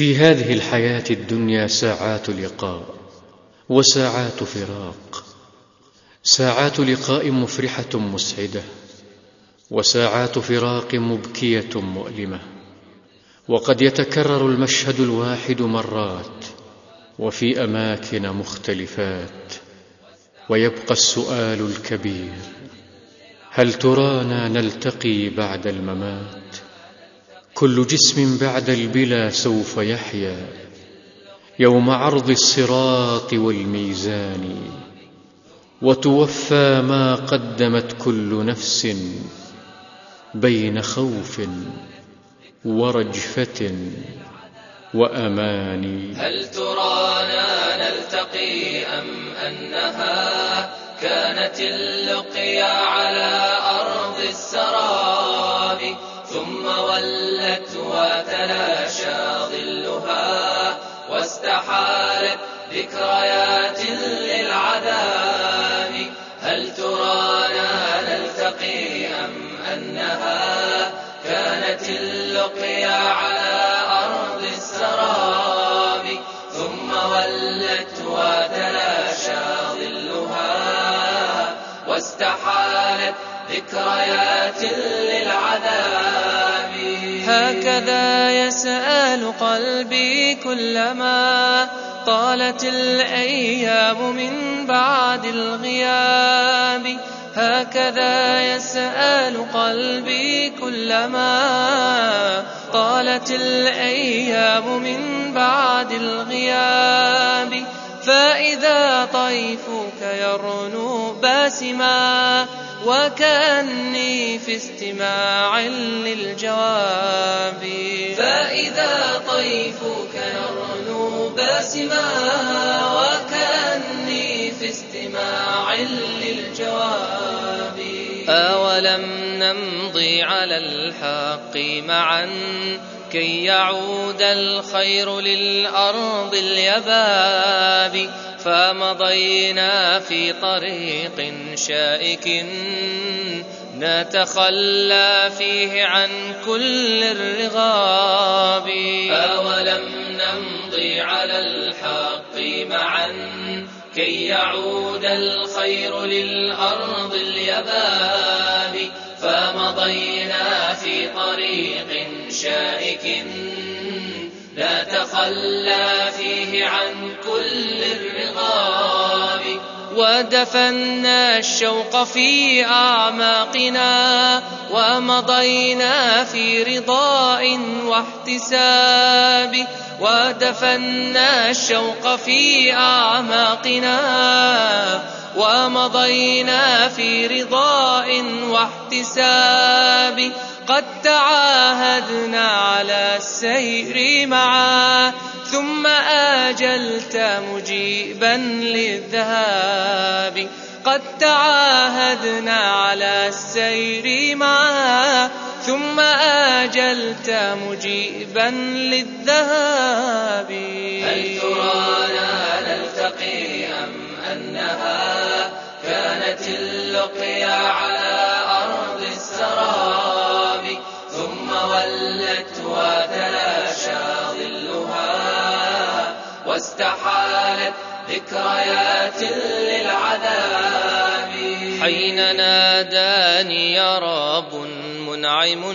في هذه الحياة الدنيا ساعات لقاء وساعات فراق. ساعات لقاء مفرحة مسعدة وساعات فراق مبكية مؤلمة. وقد يتكرر المشهد الواحد مرات وفي أماكن مختلفات. ويبقى السؤال الكبير هل ترانا نلتقي بعد الممات؟ كل جسم بعد البلا سوف يحيا يوم عرض الصراط والميزان وتوفى ما قدمت كل نفس بين خوف ورجفة وأمان. هل ترانا نلتقي أم أنها كانت اللقيا على أرض السراب ثم ولت وتلاشى ظلها واستحالت ذكريات للعذاب هل ترانا نلتقي أم أنها؟ كانت اللقيا على أرض السراب ثم ولت وتلاشى ظلها واستحالت ذكريات للعذاب. هكذا يسأل قلبي كلما طالت الأيام من بعد الغياب. هكذا يسأل قلبي كلما طالت الأيام من بعد الغياب. فإذا طيفك يرنو باسما وكأني في استماع للجواب. فإذا طيفك يرنو باسما وكأني في استماع للجواب. أولم نمضي على الحق معا؟ كي يعود الخير للأرض اليباب فمضينا في طريق شائك نتخلى فيه عن كل الرغاب أولم نمضي على الحق معا كي يعود الخير للأرض اليباب فمضينا طريق شائك. لا تخلى فيه عن كل الرغاب. ودفنا الشوق في أعماقنا ومضينا في رضاء واحتساب. ودفنا الشوق في أعماقنا ومضينا في رضاء واحتساب. قد تعاهدنا على السير معا ثم آجلت مجيبا للذهاب. قد تعاهدنا على السير معا ثم آجلت مجيبا للذهاب. هل ترانا نلتقي أم أنها كانت اللقيا واستحالت ذكريات للعذاب. حين ناداني يا رب منعم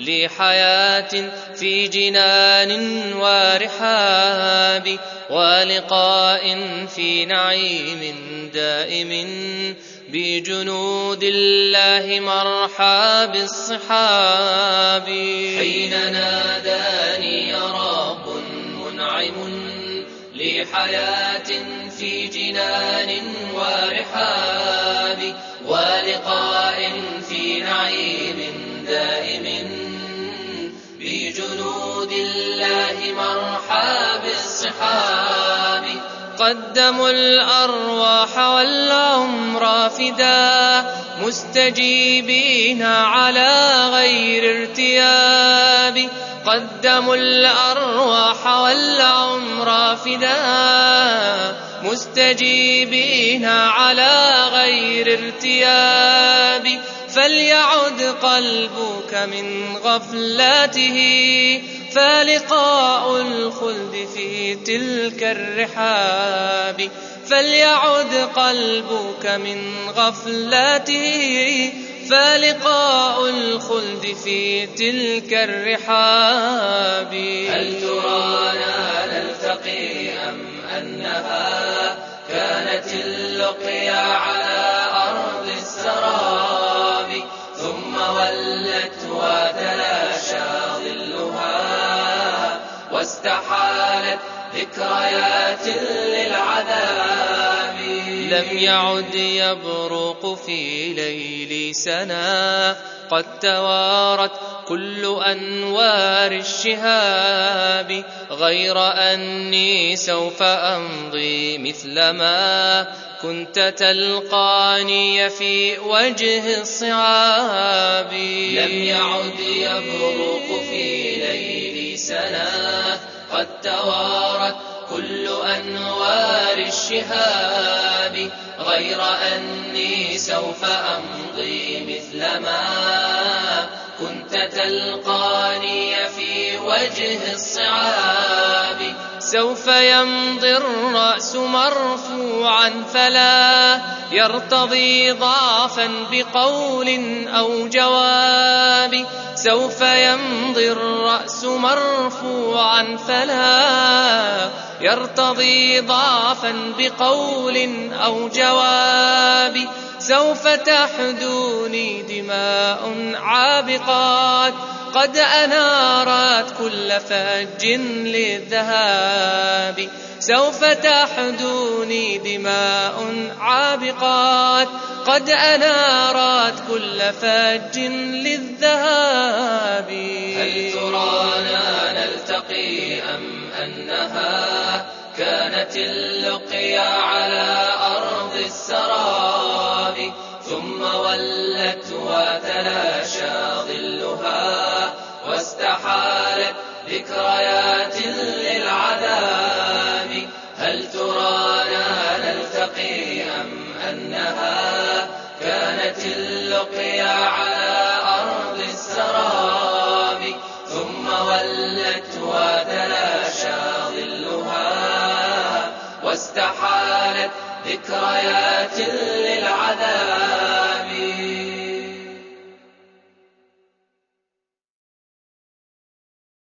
لي حياة في جنان ورحاب ولقاء في نعيم دائم بجنود الله مرحى بالصحاب حين ناداني يا رب حياة في جنان ورحاب ولقاء في نعيم دائم بجنود الله مرحى بالصحاب قدموا الأرواح والعمر فدا مستجيبين على غير ارتياب. قدموا الأرواح والعمر فدا مستجيبين على غير ارتياب. فليعد قلبك من غفلته فلقاء الخلد في تلك الرحاب فليعد قلبك من غفلته. فلقاء الخلد في تلك الرحاب. هل ترانا نلتقي أم أنها كانت اللقيا على واستحالت ذكريات للعذاب. لم يعد يبرق في ليل سنا قد توارت كل أنوار الشهاب. غير أني سوف أمضي مثل ما كنت تلقاني في وجه الصعاب. لم يعد يبرق في ليل سنا قد توارت كل أنوار الشهاب غير أني سوف أمضي مثل ما كنت تلقاني في وجه الصعاب. سوف يمضي الرأس مرفوعا فلا يرتضي ضعفا بقول أو جواب. سوف يمضي الرأس مرفوعا فلا يرتضي ضعفا بقول أو جواب. سوف تحدوني دماء عابقات قد أنارت كل فج للذهاب. سوف تحدوني دماء عابقات. قد أنارت كل فج للذهاب. هل ترانا نلتقي أم أنها كانت اللقيا على أرض السراب؟ ثم ولت ظلها واستحالت ذكريات للعذاب هل ترانا نلتقي أم أنها كانت اللقيا على أرض السراب ثم ولت وتلاشى ظلها واستحالت ذكريات للعذاب